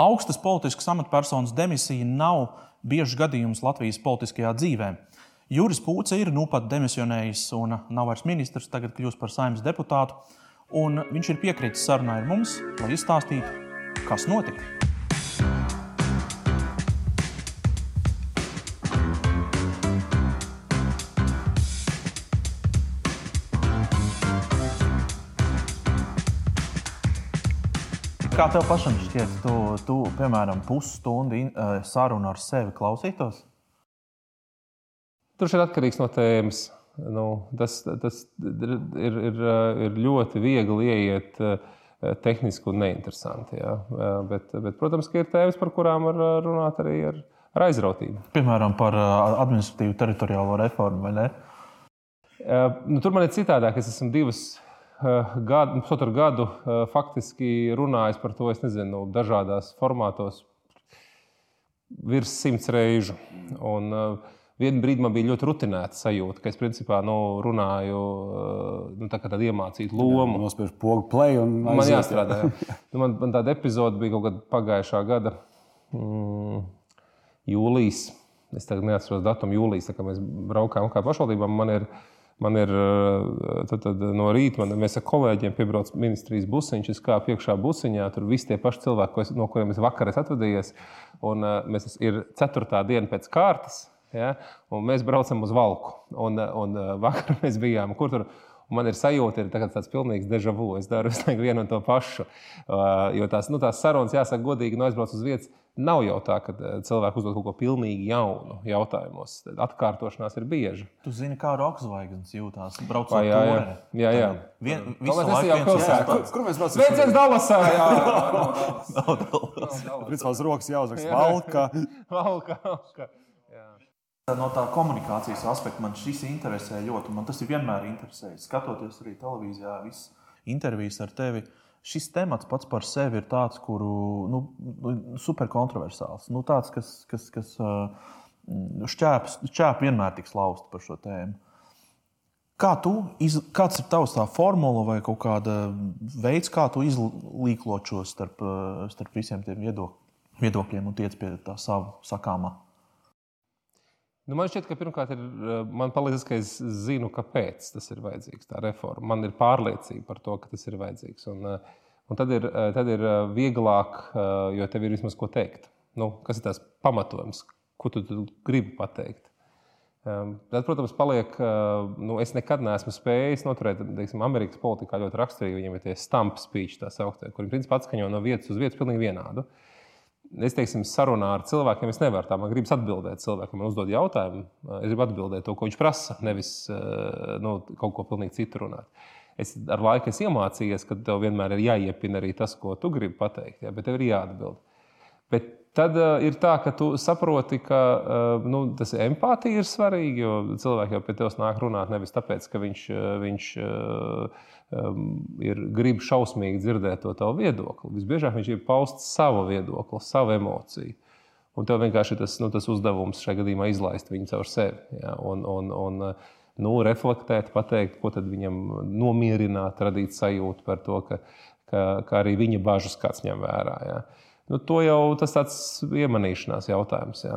Augstas politiskas amatpersonas demisija nav biežs gadījums Latvijas politiskajā dzīvē. Juris Pūce ir nu pat demisionējis un nav vairs ministrs, tagad kļūst par saimnes deputātu. Viņš ir piekritis sarunai ar mums, lai izstāstītu, kas notika. Kā tev pašam šķiet, tu, tu piemēram, pusstundu sarunu ar sevi klausītos? Tur ir atkarīgs no tēmas. Nu, tas tas ir, ir, ir ļoti viegli ieiet tehniski un neinteresanti. Jā. Bet, bet, protams, ka ir tēmas, par kurām var runāt arī ar, ar aizrautību. Piemēram, par administratīvu teritoriālo reformu, vai ne? Nu, tur man ir citādāk. Es esmu divas Eh, gadu, pusotru gadu eh, faktiski runājis par to, es nezinu, dažādās formātos, virs simts reižu. Un, uh, Vienu brīdi man bija ļoti rutinēta sajūta, ka es principā nu, runāju nu, tā kā tādu iemācītu lomu. Jā, nospiež pogu play un man jāstrādā. Jā. nu, man, man tāda epizode bija kaut kad pagājušā gada mm, jūlijas. Es tagad neatceros datumu jūlijas, kad mēs braukājām kā pašvaldībām. Man ir uh, Man ir eh, tad, tad no rīta, man, mēs ar kolēģiem piebrauc ministrijas busiņš, es kā piekšā busiņā, tur visi tie paši cilvēki, es, no kuriem es vakar esmu atvadījies. Un, uh, mēs ir ceturtā diena pēc kārtas, ja, un mēs braucam uz Valku. Un, un uh, vakar mēs bijām, kur tur man ir sajūta, ka tas ir tāds pilnīgs deja vu. Es daru vienu un to pašu. Uh, jo tās, nu, tās sarunas, jāsaka, godīgi, no aizbraucu uz vietas Nav jau tā, ka eh, cilvēki uzdod kaut ko pilnīgi jaunu jautājumos. Atkārtošanās ir bieža. Tu zini, kā rokas zvaigznes jūtas. Braucot jā, jā, jā, jā. Vien, visu laiku jau pilsētā. Kur, kur mēs braucam? Sveiciens Dallasā! Jā, nav Dallasā. Principā uz rokas jāuzraksta valka. valka, valka. No tā komunikācijas aspekta man šis interesē ļoti. Man tas ir vienmēr interesējis. Skatoties arī televīzijā, visas intervijas ar tevi. Šis temats pats par sevi ir tāds, kuru nu, super kontroversāls. Nu, tāds, kas, kas, kas šķēp, šķēp vienmēr tiks lausta par šo tēmu. Kā tu, kāds ir tavs tā formula vai kaut kāda veids, kā tu izlīklot šo starp, starp visiem tiem viedokļiem un tiec pie tā sava sakāmā? Nu, man šķiet, ka pirmkārt ir, man palīdz, ka es zinu, kāpēc tas ir vajadzīgs, tā reforma. Man ir pārliecība par to, ka tas ir vajadzīgs. Un, un tad, ir, tad ir vieglāk, jo tev ir vismaz ko teikt. Nu, kas ir tās pamatojums, ko tu, tu gribi pateikt? Tad, protams, paliek, nu, es nekad neesmu spējis noturēt, teiksim, Amerikas politikā ļoti raksturīgi. Viņiem ir tie stamp speech, tā sauktie, kuriem principā atskaņo no vietas uz vietas pilnīgi vienādu. Uh, es teiksim, sarunā ar cilvēkiem, es nevaru tā, man gribas atbildēt cilvēkam, man uzdod jautājumu. Es gribu atbildēt to, ko viņš prasa, nevis eh, nu, kaut ko pilnīgi citu runāt. Es ar laiku esmu iemācījies, ka tev vienmēr ir jāiepina arī tas, ko tu gribi pateikt, ja, bet tev ir jāatbild. Bet tad uh, ir tā, ka tu saproti, ka uh, nu, tas empātija ir svarīga, jo cilvēki jau pie tevis nāk runāt nevis tāpēc, ka viņš, uh, viņš uh, um, ir grib šausmīgi dzirdēt to tavu viedokli. Visbiežāk viņš ir pausts savu viedokli, savu emociju. Un tev vienkārši ir tas, nu, tas uzdevums šajā gadījumā izlaist viņu caur sevi. Ja? Un, un, un, nu, reflektēt, pateikt, ko viņam nomierināt, radīt sajūtu par to, ka, ka, ka arī viņa bažas kāds ņem vērā. Ja? Nu, to jau tas tāds iemanīšanās jautājums. Jā.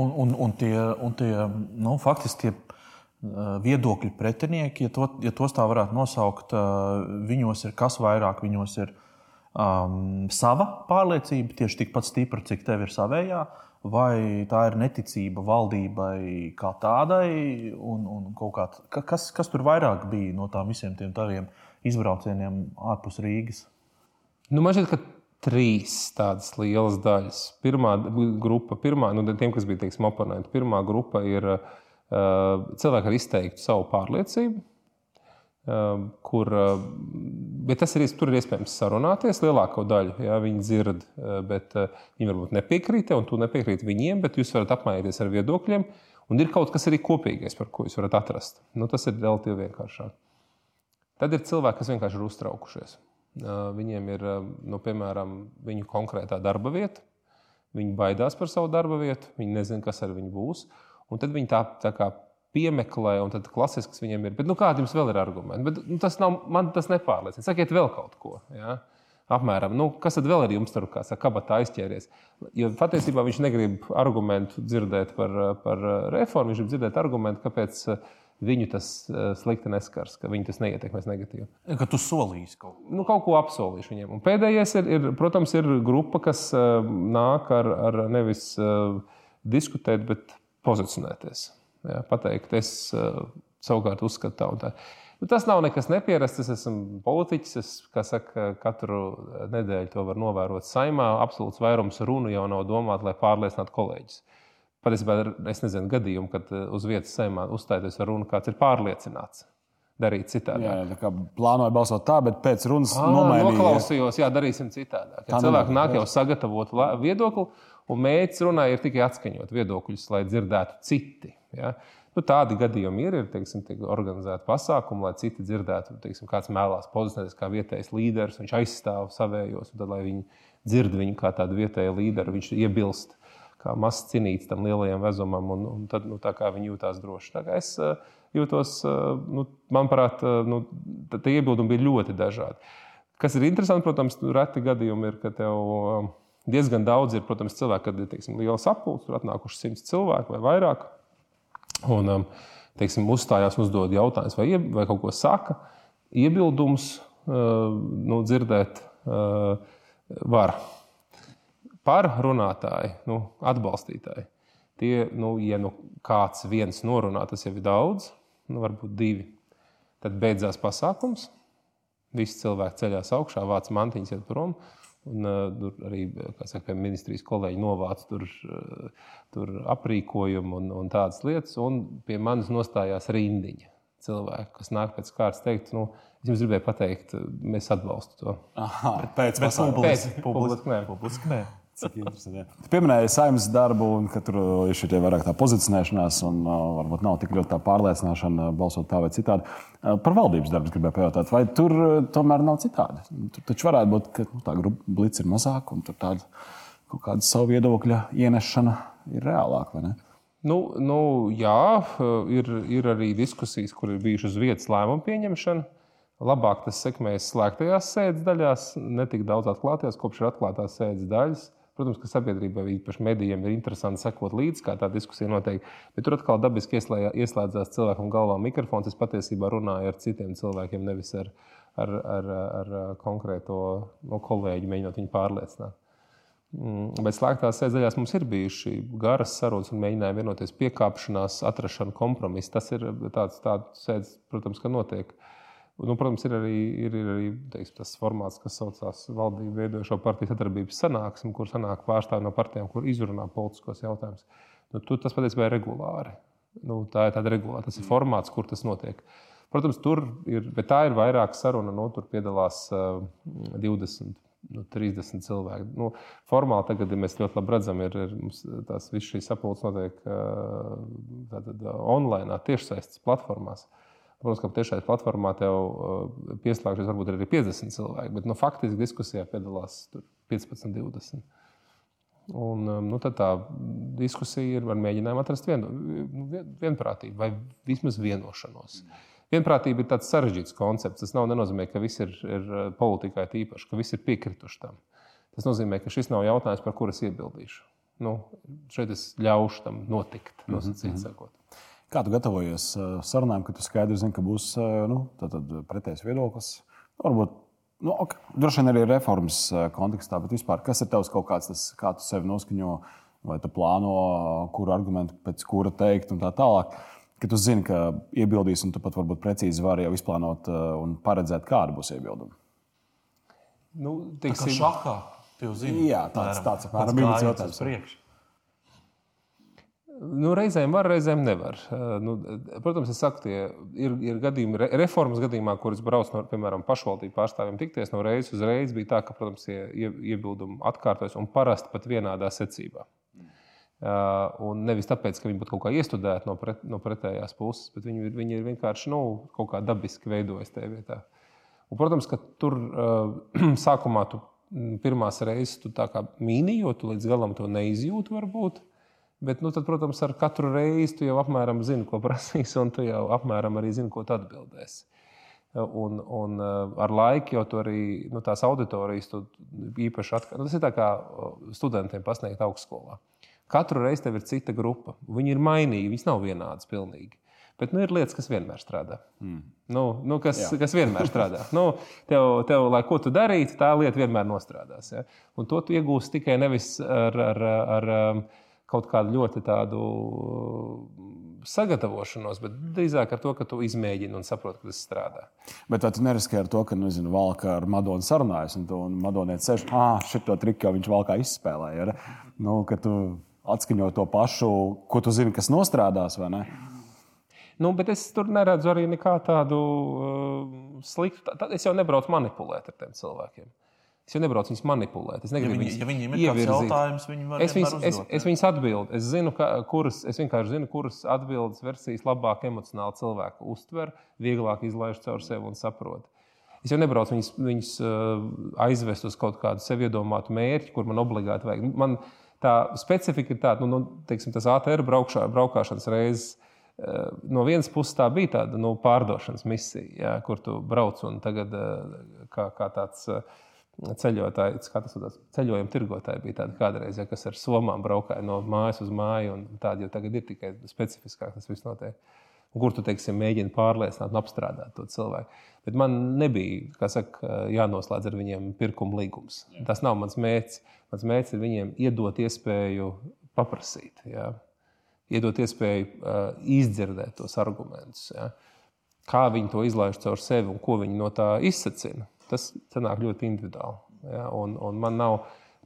Un, un, un tie, un tie nu, faktiski tie viedokļu pretinieki, ja, to, ja tos tā varētu nosaukt, viņos ir kas vairāk, viņos ir um, sava pārliecība, tieši tikpat stipra, cik tev ir savējā, vai tā ir neticība valdībai kā tādai, un, un kā, kas, kas tur vairāk bija no tām visiem tiem taviem izbraucieniem ārpus Rīgas? Nu, man šķiet, ka trīs tādas lielas daļas. Pirmā grupa, pirmā, nu, tiem, kas bija teiksim, oponenti, pirmā grupa ir uh, cilvēki ar izteiktu savu pārliecību. Uh, kur, uh, bet tas ir, tur ir iespējams sarunāties lielāko daļu. Jā, viņi dzird, bet viņi varbūt nepiekrīt un tu nepiekrīti viņiem, bet jūs varat apmainīties ar viedokļiem. Un ir kaut kas arī kopīgais, par ko jūs varat atrast. Nu, tas ir relatīvi vienkāršāk. Tad ir cilvēki, kas vienkārši ir uztraukušies. Viņiem ir, nu, piemēram, viņu konkrētā darba vieta. Viņi baidās par savu darba vietu, viņi nezina, kas ar viņu būs. Un tad viņi tā, tā kā piemeklē, un tad klasisks viņiem ir. Bet, nu, kādi jums vēl ir argumenti? Bet, nu, tas nav, man tas nepārliecina. Sakiet vēl kaut ko. Ja? Apmēram, nu, kas tad vēl ir jums tur, kā saka, kabatā aizķēries? Jo patiesībā viņš negrib argumentu dzirdēt par, par reformu, viņš grib dzirdēt argumentu, kāpēc viņu tas eh, slikti neskars, ka viņu tas neietekmēs negatīvi. Ka tu solīsi kaut ko. Nu, kaut ko apsolīšu viņiem. Un pēdējais ir, ir, protams, ir grupa, kas uh, nāk ar, ar nevis uh, diskutēt, bet pozicionēties. Jā, pateikt, es uh, savukārt uzskatu tā un tā. Nu, tas nav nekas neparasts. Es esmu politiķis. Es, kā saka, katru nedēļu to var novērot saimā. Absolūts vairums runu jau nav domāts, lai pārliecinātu kolēģis. Patiesībā es nezinu gadījumu, kad uz vietas saimā uzstājoties ar runu, kāds ir pārliecināts darīt citādi. Jā, tā kā plānoju balsot tā, bet pēc runas nomainīju. Noklausījos, jā, darīsim citādi. Tā Ja cilvēki nāk jau sagatavot viedokli, un mērķis runā ir tikai atskaņot viedokļus, lai dzirdētu citi. Ja? Nu, tādi gadījumi ir, ir teiksim, tiek organizēti pasākumi, lai citi dzirdētu, teiksim, kāds mēlās pozicionēties kā vietējais līderis, viņš aizstāv savējos, un tad, lai viņi dzird viņu kā tādu vietēju līderu, viņš iebilst kā mazs cinīts tam lielajam vezumam, un, un tad nu, viņi jūtās droši. Es eh, jūtos, eh, nu, manuprāt, eh, nu, tie iebildumi bija ļoti dažādi. Kas ir interesanti, protams, nu, reti gadījumi ir, ka tev diezgan daudz ir, protams, cilvēki, kad ir teiksim, liela sapulce, tur atnākuši simts cilvēku vai vairāk. Un, teiksim, uzstājās un uzdod jautājumus, vai, vai kaut ko saka. Iebildums nu, dzirdēt var par runātāju, nu, atbalstītāju. Tie, nu, ja nu kāds viens norunā, tas jau ir daudz, nu, varbūt divi. Tad beidzās pasākums. Visi cilvēki ceļās augšā, vāc mantiņas, iet prom. Un, uh, tur arī saka, ministrijas kolēģi novāca tur, uh, tur aprīkojumu un, un tādas lietas. Un pie manis nostājās rindiņa cilvēki, kas nāk pēc kārtas teikt, nu, es jums gribēju pateikt, mēs atbalstam to. Aha, pēc Bet Pēc- publiski, publiski nē. publiski nē. Cik interesanti. jā. Tu pieminēji saimnes darbu, un ka tur ir šī vairāk tā pozicionēšanās, un uh, varbūt nav tik ļoti tā pārliecināšana, uh, balsot tā vai citādi. Uh, par valdības darbu gribēju pajautāt, vai tur uh, tomēr nav citādi? Tur taču varētu būt, ka nu, tā grupa blīds ir mazāka, un tur tāda kaut kāda savu viedokļa ienešana ir reālāka, vai ne? Nu, nu, jā, ir, ir arī diskusijas, kur ir bijušas vietas lēmumu pieņemšana. Labāk tas sekmējas slēgtajās sēdes daļās, ne tik daudz atklātajās, kopš ir atklātās sēdes daļas. Protams, ka sabiedrībai, īpaši medijiem, ir interesanti sekot līdzi, kā tā diskusija notiek. Bet tur atkal dabiski ieslēdzās, ieslēdzās cilvēkam galvā mikrofons. Es patiesībā runāju ar citiem cilvēkiem, nevis ar, ar, ar, ar konkrēto no kolēģi, mēģinot viņu pārliecināt. Mm, Bet slēgtās sēdzēs mums ir bijuši garas sarunas un mēģinājumi vienoties piekāpšanās, atrašana, kompromiss. Tas ir tāds, tāds sēdes, protams, ka notiek. Nu, protams, ir arī, ir, ir arī teiksim, tas formāts, kas saucās valdību veidojošo partiju sadarbības sanāksme, kur sanāk pārstāvji no partijām, kur izrunā politiskos jautājumus. Nu, tur tas patiesībā ir regulāri. Nu, tā ir tāda regulāra, tas ir formāts, kur tas notiek. Protams, tur ir, bet tā ir vairāk saruna. Nu, tur piedalās uh, 20, nu, 30 cilvēki. Nu, formāli tagad, ja mēs ļoti labi redzam, ir, ir tās visas šīs sapulces notiek uh, uh, online, tiešsaistes platformās. Protams, ka tiešais platformā tev uh, pieslēgšies varbūt arī 50 cilvēki, bet nu, faktiski diskusijā piedalās tur 15, 20. Un, um, nu, tad tā diskusija ir ar mēģinājumu atrast vien, nu, vien, vienprātību vai vismaz vienošanos. Vienprātība ir tāds sarežģīts koncepts. Tas nav nenozīmē, ka viss ir, ir uh, politikai tīpaši, ka visi ir piekrituši tam. Tas nozīmē, ka šis nav jautājums, par kuru es iebildīšu. Nu, šeit es ļaušu tam notikt, nosacīt sakot. Kā tu gatavojies sarunām, kad tu skaidri zini, ka būs nu, tātad pretējs viedoklis? Varbūt nu, okay, droši vien arī reformas kontekstā, bet vispār kas ir tavs kaut kāds, tas, kā tu sevi noskaņo, vai tu plāno, kuru argumentu pēc kura teikt un tā tālāk. Kad tu zini, ka iebildīs, un tu pat varbūt precīzi vari jau izplānot un paredzēt, kāda būs iebilduma. Nu, Kā teiksim, šahā, tu jau zini. Jā, tāds- apmēram, tāds apmēram pats bija mans gājiens jautājums. uz priekšu. Nu, reizēm var, reizēm nevar. Nu, protams, es saku, tie ir, ir gadījumi, re- reformas gadījumā, kuras brauc no piemēram, pašvaldību pārstāvjiem, tikties no reizes uz reizi. Bija tā, ka protams, tie ie- iebildumi atkārtojas un parasti pat vienādā secībā. Un nevis tāpēc, ka viņi būtu kaut kā iestudēti no, pret, no pretējās puses, bet viņi, ir- viņi ir vienkārši nu, kaut kā dabiski veidojas tajā vietā. Un, protams, ka tur sākumā tu pirmās reizes tu mīnīji, jo tu līdz galam to neizjūti varbūt. Bet, nu, tad, protams, ar katru reizi tu jau apmēram zini, ko prasīs, un tu jau apmēram arī zini, ko atbildēsi. Un, un ar laiku jau tur arī nu, tās auditorijas īpaši atkarīgas. Nu, tas ir kā studentiem pasniegt augstskolā. Katru reizi tev ir cita grupa. Viņi ir mainīgi, viņas nav vienādas pilnīgi. Bet nu, ir lietas, kas vienmēr strādā. Mm. Nu, nu, kas, Jā. kas vienmēr strādā. nu, tev, tev, lai ko tu darītu, tā lieta vienmēr nostrādās. Ja? Un to tu iegūsi tikai nevis ar, ar, ar, ar kaut kādu ļoti tādu sagatavošanos, bet drīzāk ar to, ka tu izmēģini un saproti, ka tas strādā. Bet tu neriskē ar to, ka, nezinu, valka ar Madonu sarunājas, un, tu, un Madoniet sēž, ah, šito triku jau viņš valkā izspēlēja. Ja? Nu, ka tu atskaņo to pašu, ko tu zini, kas nostrādās, vai ne? Nu, bet es tur neredzu arī nekādu tādu uh, sliktu. Tad es jau nebraucu manipulēt ar tiem cilvēkiem. Es jau nebraucu viņus manipulēt. Es negribu ja viņi, ja viņiem ir kāds jautājums, viņi var es viņus, es, es viņus atbildu. Es, zinu, ka, kuras, es vienkārši zinu, kuras atbildes versijas labāk emocionāli cilvēku uztver, vieglāk izlaiž caur sevi un saprot. Es jau nebraucu viņus, viņus uh, aizvest uz kaut kādu sev iedomātu mērķi, kur man obligāti vajag. Man tā specifika ir tāda, nu, nu, teiksim, tas ATR braukšā, braukšanas reizes. Uh, no vienas puses tā bija tāda nu, pārdošanas misija, jā, kur tu brauc un tagad uh, kā, kā tāds. Uh, ceļotāji, tas ir ceļojuma tirgotāji, bija tādi kādreiz, ja, kas ar somām braukāja no mājas uz māju. Tādi jau tagad ir tikai specifiskāk tas viss notiek. Un kur tu teiksim, mēģini pārliecināt un apstrādāt to cilvēku. Bet man nebija saka, jānoslēdz ar viņiem pirkuma līgums. Jā. Tas nav mans mērķis. Mans mērķis ir viņiem iedot iespēju paprasīt, jā. iedot iespēju uh, izdzirdēt tos argumentus. Jā. Kā viņi to izlaiž caur sevi un ko viņi no tā izsacina tas sanāk ļoti individuāli. Ja? Un, un man nav,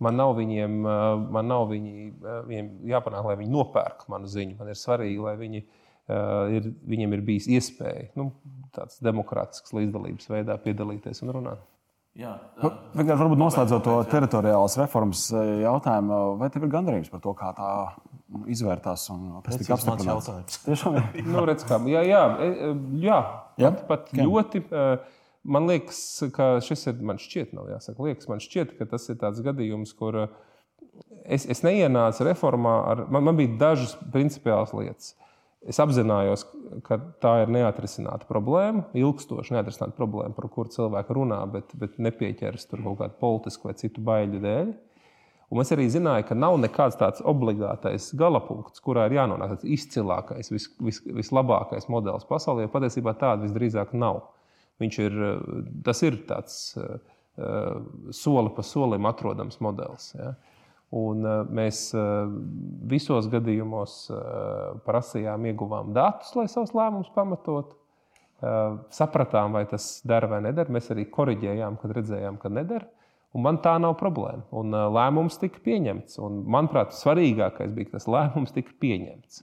man nav viņiem, man nav viņi, viņiem jāpanāk, lai viņi nopērk manu ziņu. Man ir svarīgi, lai viņi, ir, viņiem ir bijis iespēja nu, tāds demokrātisks līdzdalības veidā piedalīties un runāt. Jā, nu, Vienkārši varbūt noslēdzot to teritoriālās reformas jautājumu, vai tev ir gandarījums par to, kā tā izvērtās un kas tika apstiprināts? Tiešām, nu, redz, kā, jā, jā, jā, jā, pat, pat ļoti. Uh, Man liekas, ka šis ir, man šķiet, nav jāsaka, liekas, man šķiet, ka tas ir tāds gadījums, kur eh, es, es neienācu reformā ar, man, man bija dažas principiālas lietas. Es apzinājos, ka tā ir neatrisināta problēma, ilgstoši neatrisināta problēma, par kuru cilvēki runā, bet, bet nepieķeras tur kaut kādu politisku vai citu baiļu dēļ. Un es arī zināju, ka nav nekāds tāds obligātais galapunkts, kurā ir jānonāk tāds izcilākais, vis, vis, vislabākais modelis pasaulē. Patiesībā tāda visdrīzāk nav. Viņš ir, tas ir tāds eh, soli pa solim atrodams modelis. Ja? Un eh, mēs eh, visos gadījumos prasījām, ieguvām datus, lai savus lēmumus pamatotu. Sapratām, vai tas dara vai nedara. Mēs arī korrigējām, kad redzējām, ka nedara. Un man tā nav problēma. Un lēmums tika pieņemts. Un, manuprāt, svarīgākais bija, ka tas lēmums tika pieņemts.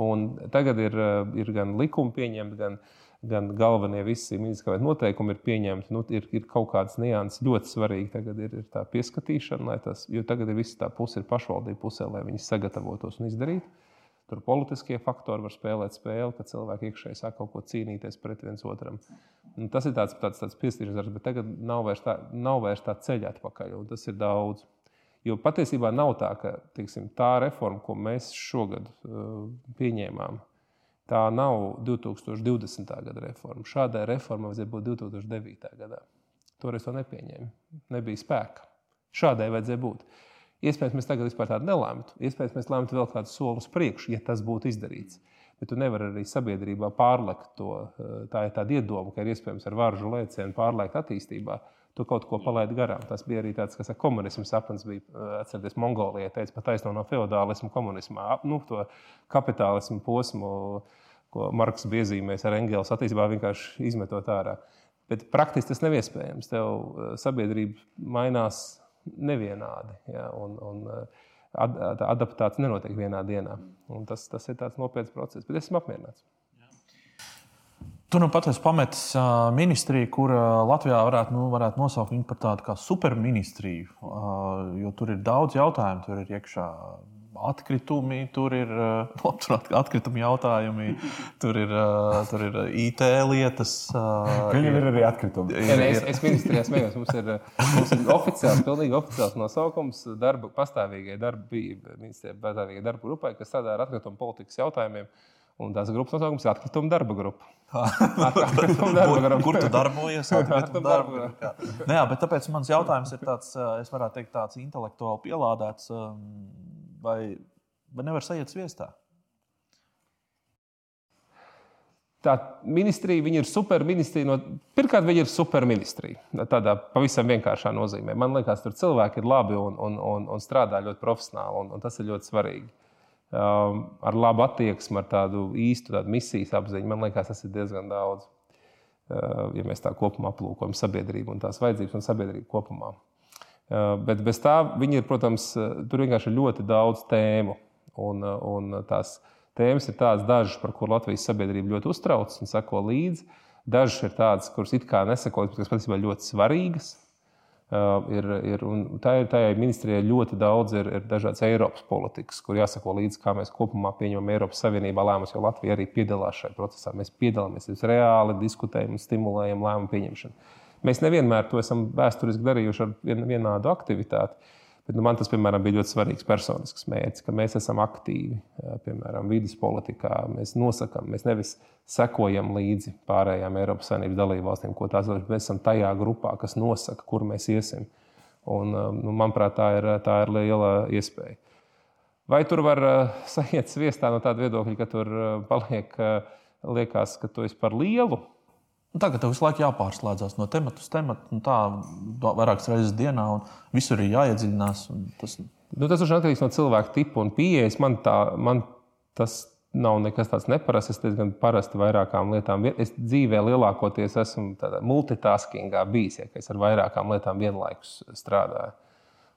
Un tagad ir, ir gan likumi pieņemti, gan gan galvenie visi ministrs noteikumi ir pieņemti. Nu, ir, ir kaut kādas nianses ļoti svarīgi. Tagad ir, ir tā pieskatīšana, tas, jo tagad ir viss tā puse, ir pašvaldība pusē, lai viņi sagatavotos un izdarītu. Tur politiskie faktori var spēlēt spēli, kad cilvēki iekšēji sāk kaut ko cīnīties pret viens otram. Un tas ir tāds, tāds, tāds piestīšanas darbs, bet tagad nav vairs tā, nav vairs tā ceļa atpakaļ, un tas ir daudz. Jo patiesībā nav tā, ka tiksim, tā reforma, ko mēs šogad uh, pieņēmām, Tā nav 2020. gada reforma. Šādai reformai vajadzēja būt 2009. gadā. Toreiz to nepieņēma. Nebija spēka. Šādai vajadzēja būt. Iespējams, mēs tagad vispār tādu nelēmtu. Iespējams, mēs lēmtu vēl kādu soli uz priekšu, ja tas būtu izdarīts. Bet tu nevari arī sabiedrībā pārlekt to. Tā ir tāda iedoma, ka ir iespējams ar varžu lēcienu pārlekt attīstībā. Tu kaut ko palaidi garām. Tas bija arī tāds, kas ar komunismu sapnis bija. Atcerieties, Mongolijā teica, pat taisno no feudālismu komunismā, nu, to kapitālismu posmu ko Marks bija iezīmējis ar Engels attīstībā, vienkārši izmetot ārā. Bet praktiski tas nav iespējams. Tev eh, sabiedrība mainās nevienādi. Ja, un, un, eh, ad, tā adaptācija nenotiek vienā dienā. Un tas, tas ir tāds nopietns process, bet esmu apmierināts. Tu nu pat esi pametis ministriju, kur Latvijā varētu, nu, varētu nosaukt par tādu kā superministriju. Jo tur ir daudz jautājumu, tur ir iekšā atkritumi, tur ir nu, atkritumi jautājumi, tur ir, tur ir IT lietas. Viņam ir arī atkritumi. Ir, es, es ministrijā smējos, mums ir, mums ir oficiāls, pilnīgi oficiāls nosaukums darba, pastāvīgai darba, ministrijai pastāvīgai darba grupai, kas strādā ar atkritumu politikas jautājumiem. Un tās grupas nosaukums ir atkrituma darba grupa. Atkrituma darba grupa. Kur tu darbojies? Atkrituma darba grupa. Nē, nu bet tāpēc mans jautājums ir tāds, es varētu teikt, tāds intelektuāli pielādēts, vai, vai nevar sajiet sviestā? Tā ministrija ir superministrija. No, pirmkārt, viņa ir superministrija. Tādā pavisam vienkāršā nozīmē. Man liekas, tur cilvēki ir labi un, un, un, un strādā ļoti profesionāli, un, un tas ir ļoti svarīgi. Um, ar labu attieksmi, ar tādu īstu tādu misijas apziņu, man liekas, tas ir diezgan daudz. Uh, ja mēs tā kopumā aplūkojam sabiedrību un tās vajadzības un sabiedrību kopumā. Uh, bet bez tā, viņi ir, protams, tur vienkārši ir ļoti daudz tēmu un, un tās tēmas ir tādas, dažas, par kurām Latvijas sabiedrība ļoti uztraucas un seko līdzi. Dažas ir tādas, kuras it kā neseko, bet kas patiesībā ļoti svarīgas. Uh, ir, ir, tā ir tajā ministrijā ļoti daudz ir, ir dažādas Eiropas politikas, kur jāsako līdzi, kā mēs kopumā pieņemam Eiropas Savienībā lēmumus, jo Latvija arī piedalās šajā procesā. Mēs piedalāmies, mēs reāli diskutējam un stimulējam lēmumu pieņemšanu. Mēs nevienmēr to esam vēsturiski darījuši ar vienādu aktivitāti. Bet, nu, man tas, piemēram, bija ļoti svarīgs personisks mērķis, ka mēs esam aktīvi, piemēram, vidas politikā. Mēs nosakām, mēs nevis sekojam līdzi pārējām Eiropas Savienības dalībvalstīm, ko tās ir. Mēs esam tajā grupā, kas nosaka, kur mēs iesim. Un, nu, manuprāt, tā ir, tā ir liela iespēja. Vai tur var sajiet sviestā no tāda viedokļa, ka tur paliek, liekas, ka tu esi par lielu? Nu, tagad tev visu laiku jāpārslēdzas no temata uz tematu, un tā vairākas reizes dienā, un visur ir jāiedziļinās. Tas, nu, tas atkarīgs no cilvēka tipa un pieejas. Man, tā, man tas nav nekas tāds neparasts. Es diezgan parasti vairākām lietām. Es dzīvē lielākoties esmu multitaskingā bijis, ja es ar vairākām lietām vienlaikus strādāju.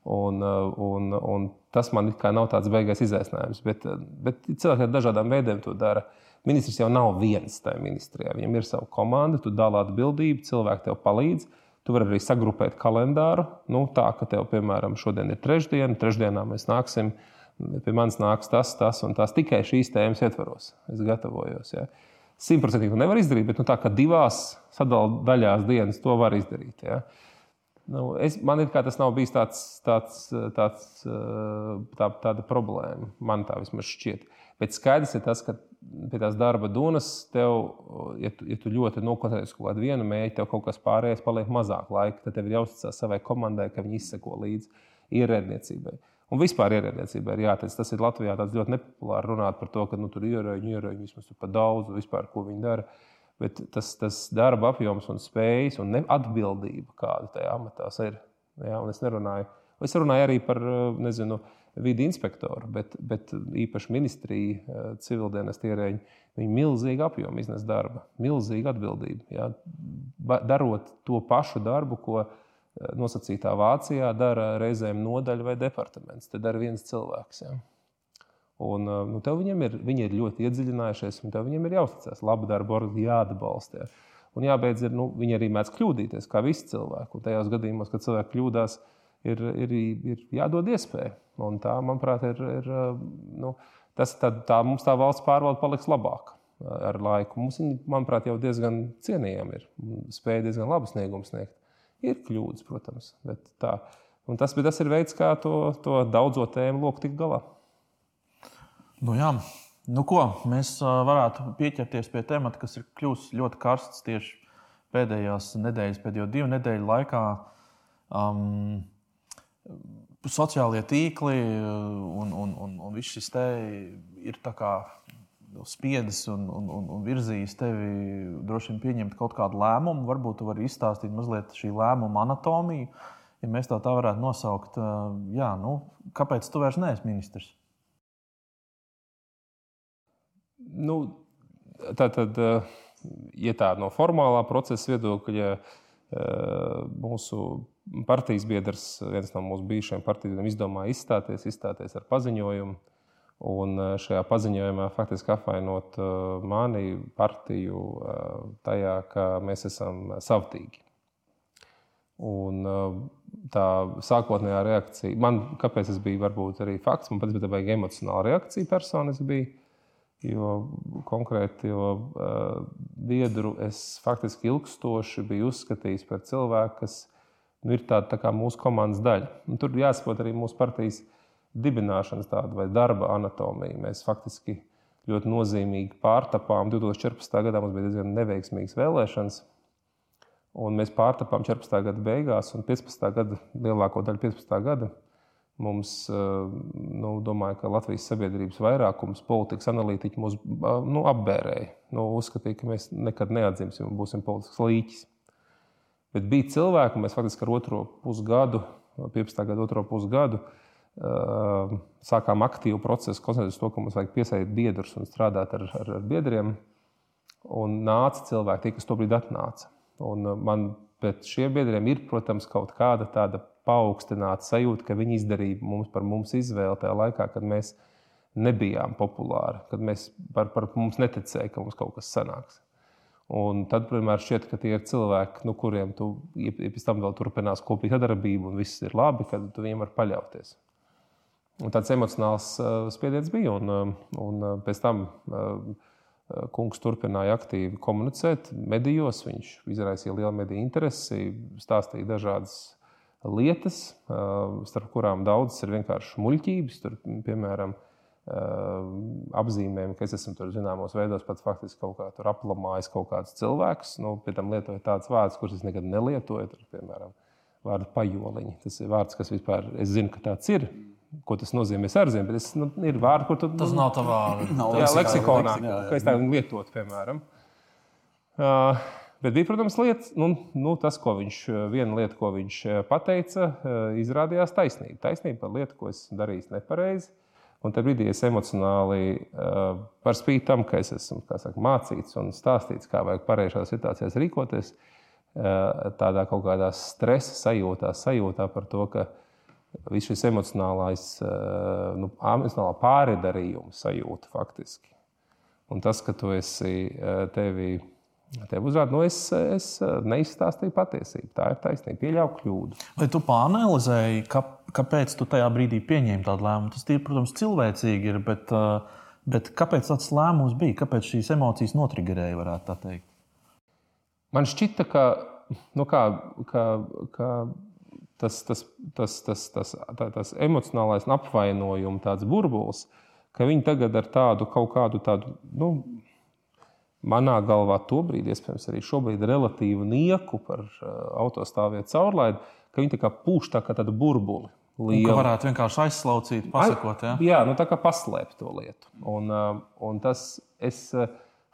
Un, un, un tas man nav tāds beigais izaicinājums. Bet, bet cilvēki ar dažādām veidiem to dara. Uh, Ministrs jau nav viens tajā ministrijā. Viņam ir sava komanda, tu dāvā atbildību, cilvēki tev palīdz. Tu vari arī sagrupēt kalendāru. Nu, tā, ka tev, piemēram, šodien ir trešdiena, trešdienā mēs nāksim, pie manis nāks tas, tas un tas tikai šīs tēmas ietvaros. Es gatavojos. Ja. Simtprocentīgi to nevar izdarīt, bet nu, tā kā divās sadalījuma daļās dienas to var izdarīt. Ja. Nu, es, man ir kā tas nav bijis tāds, tāds, tāds, tā, tāda problēma. Man tā vismaz šķiet. Bet skaidrs ir tas, ka pie tās darba dunas, tev, ja tu, ja tu ļoti nokoncentrējies kaut kādu vienu mērķi, tev kaut kas pārējais paliek mazāk laika. Tad tev ir jāuzticas savai komandai, ka viņi izseko līdzi ierēdniecībai. Un vispār ierēdniecībai ir jāteic, tas ir Latvijā ļoti nepopulāri runāt par to, ka nu, tur ir ierēģi, ierēģi vismaz par daudz, vispār ko viņi dara. Bet tas, tas darba apjoms un spējas un atbildība, kāda tajā amatā ir. Ja, es nerunāju. Es runāju arī par nezinu, vidi inspektoru, bet, bet īpaši ministrija, civildienas ierēģi, viņi milzīgi apjomu iznes darba, milzīga atbildība. Jā. Darot to pašu darbu, ko nosacītā Vācijā dara reizēm nodaļa vai departaments. Te dara viens cilvēks. Jā. Un, nu, viņiem ir, viņi ir ļoti iedziļinājušies, un viņiem ir jāuzticas. Labu darbu jāatbalsta. Jā. Un jābeidz, ir, nu, viņi arī mēdz kļūdīties, kā visi cilvēki. Un tajos gadījumos, kad cilvēki kļūdās, ir, ir, ir jādod iespēja. Un tā, manuprāt, ir, ir nu, tas, tā, tā mums tā valsts pārvalde paliks labāka ar laiku. Mums viņi, manuprāt, jau diezgan cienījami ir. Spēja diezgan labu sniegumu sniegt. Ir kļūdas, protams, bet, tā, tas, bet tas ir veids, kā to, to daudzo tēmu loku tikt galā. Nu, jā. Nu, ko, mēs varētu pieķerties pie temata, kas ir kļuvis ļoti karsts tieši pēdējās nedēļas, pēdējo divu nedēļu laikā. Um, sociālie tīkli un, un, un, un viss šis te ir spiedis un, un, un, un virzījis tevi droši vien pieņemt kaut kādu lēmumu. Varbūt tu vari izstāstīt mazliet šī lēmuma anatomiju, ja mēs tā, tā varētu nosaukt. Jā, nu, kāpēc tu vairs neesi ministrs? Nu, tā tad, ja tā no formālā procesa viedokļa, mūsu partijas biedrs, viens no mūsu bijušajiem partijas biedriem, izdomāja izstāties, izstāties ar paziņojumu. Un eh, šajā paziņojumā faktiski apvainot eh, mani partiju eh, tajā, ka mēs esam savtīgi. Un tā sākotnējā reakcija, man, kāpēc tas bija varbūt arī fakts, man pats bija emocionāla reakcija personiski. Bija, jo konkrēti, jo uh, biedru es faktiski ilgstoši biju uzskatījis par cilvēku, kas nu, ir tāda tā mūsu komandas daļa. Un tur jāsaprot arī mūsu partijas dibināšanas tāda vai darba anatomija. Mēs faktiski ļoti nozīmīgi pārtapām. 2014. gadā mums bija diezgan neveiksmīgas vēlēšanas. Un mēs pārtapām 14. gada beigās, un 15. gada lielāko daļu 15. gada mums, nu, domāju, ka Latvijas sabiedrības vairākums, politikas analītiķi mūs nu, apbērēja. Nu, uzskatīja, ka mēs nekad neatzimsim un būsim politisks līķis. Bet bija cilvēki, mēs faktiski ar otro pusgadu, 15. gada otro pusgadu, sākām aktīvu procesu, koncentrēties to, ka mums vajag piesaistīt biedrus un strādāt ar, ar, ar biedriem. Un nāca cilvēki, tie, kas to brīdi atnāca. Un man pret šiem biedriem ir, protams, kaut kāda tāda paaugstināta sajūta, ka viņi izdarīja mums par mums izvēli tajā laikā, kad mēs nebijām populāri, kad mēs par, par mums neticēja, ka mums kaut kas sanāks. Un tad, protams, šķiet, ka tie ir cilvēki, nu, kuriem tu ja pēc tam vēl turpinās kopīga sadarbība, un viss ir labi, kad tu viņiem var paļauties. Un tāds emocionāls uh, spiediens bija. Un, uh, un pēc tam uh, kungs turpināja aktīvi komunicēt medijos. Viņš izraisīja lielu mediju interesi, stāstīja dažādas lietas, starp kurām daudzas ir vienkārši muļķības. Tur, piemēram, apzīmējumi, ka es esmu tur zināmos veidos pat faktiski kaut kā aplamājis kaut kādus cilvēkus. Nu, pie tam lietoju tādus vārdus, kurus es nekad nelietoju. Tur, piemēram, vārdu pajoliņi. Tas ir vārds, kas vispār es zinu, ka tāds ir. Ko tas nozīmē? Zinu, bet es, nu, ir vārdi, kur tu, tas nav tavā jā, leksikonā, jā, jā. kā es tādu lietotu, piemēram. Uh, bet bija, protams, lietas, nu, nu, tas, ko viņš, viena lieta, ko viņš pateica, izrādījās taisnība. Taisnība par lietu, ko es darīju nepareizi. Un tad brīdī es emocionāli, uh, par spīti tam, ka es esmu saka, mācīts un stāstīts, kā vajag pareizās situācijās rīkoties, tādā kaut kādā stresa sajūtā, sajūtā par to, ka viss šis emocionālais, eh, nu, emocionālā pāridarījuma sajūta faktiski. Un tas, ka tu esi eh, tevi, tevi uzrādījis, nu, es, es eh, neizstāstīju patiesību. Tā ir taisnība, pieļauju kļūdu. Vai tu pāranalizēji, ka, kāpēc tu tajā brīdī pieņēmi tādu lēmumu? Tas, ir, protams, cilvēcīgi ir, bet, bet kāpēc tāds lēmums bija? Kāpēc šīs emocijas notrigerēja, varētu tā teikt? Man šķita, ka, nu, kā, ka, ka tas, tas, tas, tas, tas, tā, tas emocionālais apvainojums, tāds burbulis, ka viņi tagad ar tādu kaut kādu tādu, nu, manā galvā, to brīdi, iespējams, arī šobrīd relatīvu nieku par uh, autostāvvietu caurlaidi, ka viņi tā kā pūš tā kā tādu burbuli. Lielu. Ka varētu vienkārši aizslaucīt, pasakot. Ja? Jā, nu tā kā paslēpt to lietu. Un, uh, un tas es. Uh,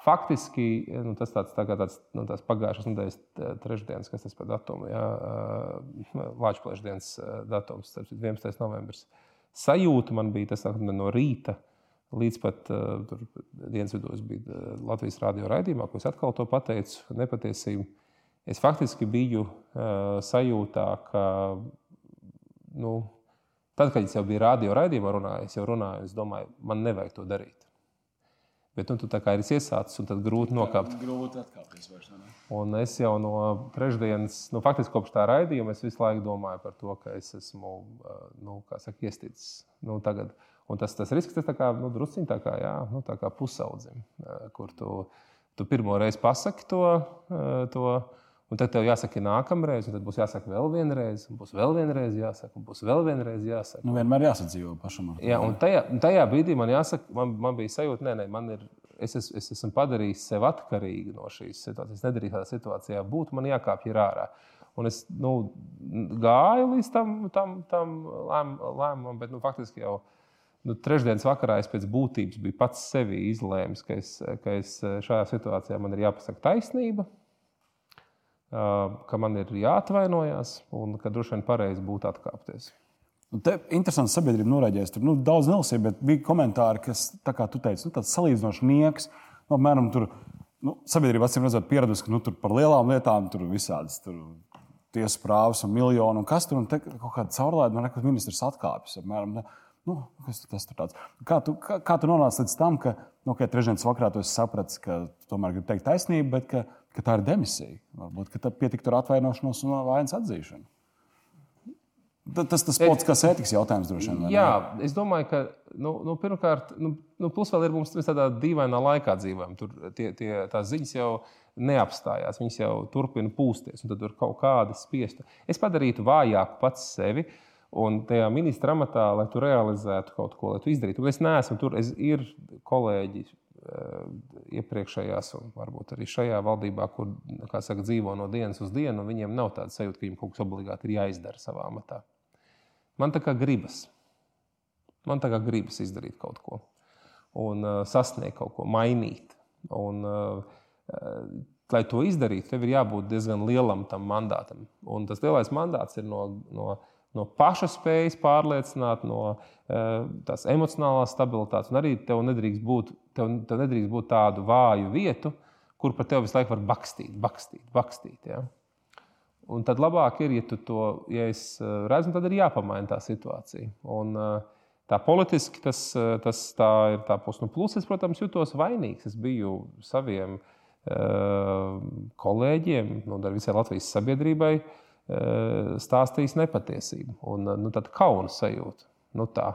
Faktiski nu, tas tāds, tā tāds, nu, tāds pagājušās nedēļas trešdienas, kas tas par datumu, jā, Latvijas dienas datums, 11. novembris. Sajūta man bija tas no rīta līdz pat tur, dienas vidū. Es biju Latvijas radio raidījumā, ko es atkal to pateicu, nepatiesību. Es faktiski biju uh, sajūtā, ka nu, tad, kad es jau biju radio raidījumā, runāju, es jau runāju, es domāju, man nevajag to darīt. Bet nu, tu tā kā ir iesācis, un tad grūti nokāpt. Grūti atkāpties vairs. Ne? Un es jau no trešdienas, nu, faktiski kopš tā raidījuma, es visu laiku domāju par to, ka es esmu nu, saka, iesticis. Nu, tagad. Un tas, tas risks tas kā, nu, drusciņ tā kā, jā, nu, tā kā pusaudzim, kur tu, tu pirmo reizi pasaki to. to Un tad tev jāsaka, nākamreiz, un tad būs jāsaka vēl vienreiz, un būs vēl vienreiz jāsaka, un būs vēl vienreiz jāsaka. Nu, vienmēr jāsadzīvo pašam. Jā, un tajā, tajā brīdī man jāsaka, man, man bija sajūta, nē, nē, man ir. Es, es, es esmu padarījis sevi atkarīgu no šīs situācijas. Es nedarīju tādā situācijā, būtu man jākāpj ārā. Un es nu, gāju līdz tam, tam, tam lēmumam, bet nu, faktiski jau nu, trešdienas vakarā es pēc būtības biju pats sevi izlēmis, ka, es, ka es šajā situācijā man ir jāpasaka taisnība ka man ir jāatvainojas un ka droši vien pareizi būtu atkāpties. Nu, te interesanti sabiedrība noraidījās. Tur nu, daudz nelasīja, bet bija komentāri, kas, kā tu teici, nu, tāds salīdzinoši nieks. Nu, apmēram tur nu, sabiedrība acīm redzot pieradusi, ka nu, tur par lielām lietām tur visādas. Tur, Tiesas prāvas un miljonu, un kas tur ir kaut kāda caurlaide, man liekas, ministrs atkāpjas. Apmēram, nu, kas tas tur tāds? Kā tu, kā, kā tu nonāci līdz tam, ka, nu, ka trešdienas vakarā tu saprati, ka tomēr gribi teikt taisnību, bet ka, ka tā ir demisija. Varbūt ka pietiktu ar atvainošanos un vainas atzīšanu. Tas tas politiskās ētikas jautājums droši vien. Jā, es domāju, ka nu, nu, pirmkārt, nu, nu, plus vēl ir mums tādā dīvainā laikā dzīvojam. Tur tie, tie, tās ziņas jau neapstājās, viņas jau turpina pūsties, un tad tur kaut kāda spiesta. Es padarītu vājāku pats sevi. Un tajā ministra amatā, lai tu realizētu kaut ko, lai tu izdarītu. Un es neesmu tur, es, ir kolēģi uh, iepriekšējās, un varbūt arī šajā valdībā, kur saka, dzīvo no dienas uz dienu, viņiem nav tāda sajūta, ka viņiem kaut kas obligāti ir jāizdara savā amatā. Man tā kā gribas. Man tā kā gribas izdarīt kaut ko, un uh, sasniegt kaut ko, mainīt. Un, uh, lai to izdarītu, tev ir jābūt diezgan lielam tam mandātam. Un tas lielais mandāts ir no, no, no paša spējas pārliecināt, no uh, tās emocionālās stabilitātes. Un arī tev nedrīkst būt, tev, tev nedrīkst būt tādu vāju vietu, kur par tevi visu laiku var bakstīt, bakstīt, bakstīt. Ja? Un tad labāk ir, ja tu to ja eh, redzi, tad ir jāpamaina tā situācija. Un, uh, Tā politiski tas, tas tā ir tā puse. Nu, plus, es, protams, jutos vainīgs. Es biju saviem uh, kolēģiem, nu, ar visai Latvijas sabiedrībai stāstījis nepatiesību. Un, nu, tad kauna sajūta. Nu, tā.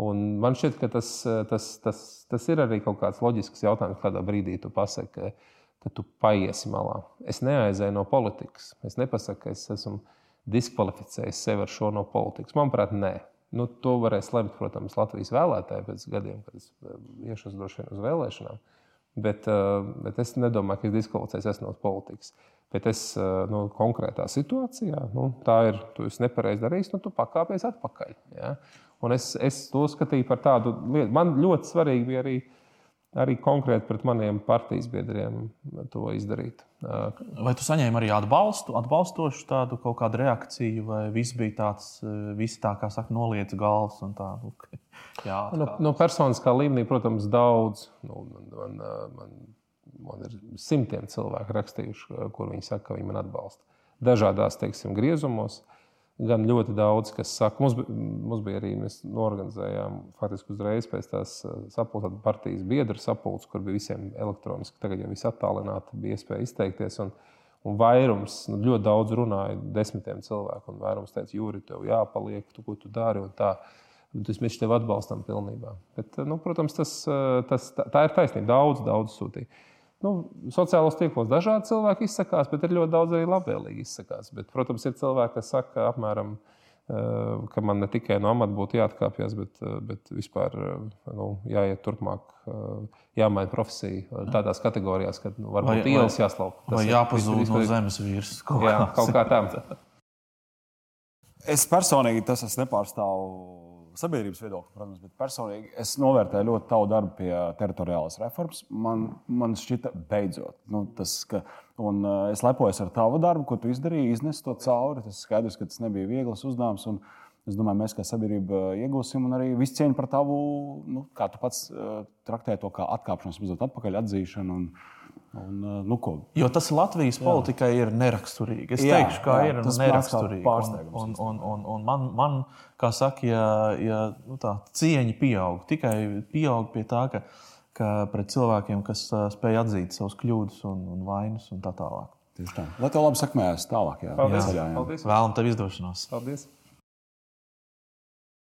Un man šķiet, ka tas, tas, tas, tas ir arī kaut kāds loģisks jautājums, kādā brīdī tu pasaki, ka, ka tu paiesi malā. Es neaizēju no politikas. Es nepasaku, ka es esmu diskvalificējis sevi ar šo no politikas. Manuprāt, nē. Nu, to varēs lemt, protams, Latvijas vēlētāji pēc gadiem, kad es iešu uz vēlēšanām. Uh, Bet, eh, bet es nedomāju, ka es diskvalificējos no politikas. Bet es eh, nu, konkrētā situācijā, nu, tā ir, tu esi nepareizi darījis, nu, tu pakāpies atpakaļ. Ja? Un es, es to skatīju par tādu lietu. Man ļoti svarīgi bija arī arī konkrēti pret maniem partijas biedriem to izdarīt. Vai tu saņēmi arī atbalstu, atbalstošu tādu kaut kādu reakciju, vai viss bija tāds, visi tā kā saka, noliec galvas un tā? Nu, jā, no, no personiskā līmenī, protams, daudz. Nu, man, man, man ir simtiem cilvēku rakstījuši, kur viņi saka, ka viņi man atbalsta. Dažādās, teiksim, griezumos. Gan ļoti daudz, kas saka, mums, mums bija arī, mēs norganizējām faktiski uzreiz pēc tās eh, sapulces partijas biedru sapulces, kur bija visiem elektroniski, tagad jau viss attālināti, bija iespēja izteikties. Un, un vairums, nu, ļoti daudz runāja, desmitiem cilvēku, un vairums teica, Jūri, tev jāpaliek, tu, ko tu dari. Tas mēs tevi atbalstam pilnībā. Bet, nu, protams, tas, eh, tas, tā, tā ir taisnība. Daudz, daudz sūtīja. Nu, sociālos tīklos dažādi cilvēki izsakās, bet ir ļoti daudz arī labvēlīgi izsakās. Bet, protams, ir cilvēki, kas saka, apmēram, eh, ka man ne tikai no amata būtu jāatkāpjas, bet, eh, bet vispār eh, nu, jāiet turpmāk, jāmaina profesija tādās kategorijās, ka nu, varbūt vai, ielas jāslauka. Vai jāpazūd no zemes virsmas. Jā, kaut kā tā. Es personīgi tas nepārstāvu sabiedrības viedokli, protams, bet personīgi es novērtēju ļoti tavu darbu pie teritoriālās reformas. Man, man šķita, beidzot, nu, tas, ka, un, uh, es lepojos ar tavu darbu, ko tu izdarīji, iznest to cauri. Tas skaidrs, ka tas nebija viegls uzdevums. Es domāju, mēs kā sabiedrība iegūsim arī visu cieņu par tavu, nu, kā tu pats uh, traktē to kā atkāpšanos, mazliet atpakaļ atzīšanu. Un, Un, uh, nu, ko? jo tas Latvijas politikai jā. ir neraksturīgi. Es jā, teikšu, ka jā, ir neraksturīgi. Un, un, un, un, un man, man, kā saka, ja, ja nu tā, cieņa pieaug, tikai pieaug pie tā, ka, ka pret cilvēkiem, kas uh, spēj atzīt savus kļūdas un, un vainas un tā tālāk. Tieši tā. Lai tev labi sakmējas tālāk. Jā. Paldies. Jā. Paldies. Vēlam tev izdošanos. Paldies.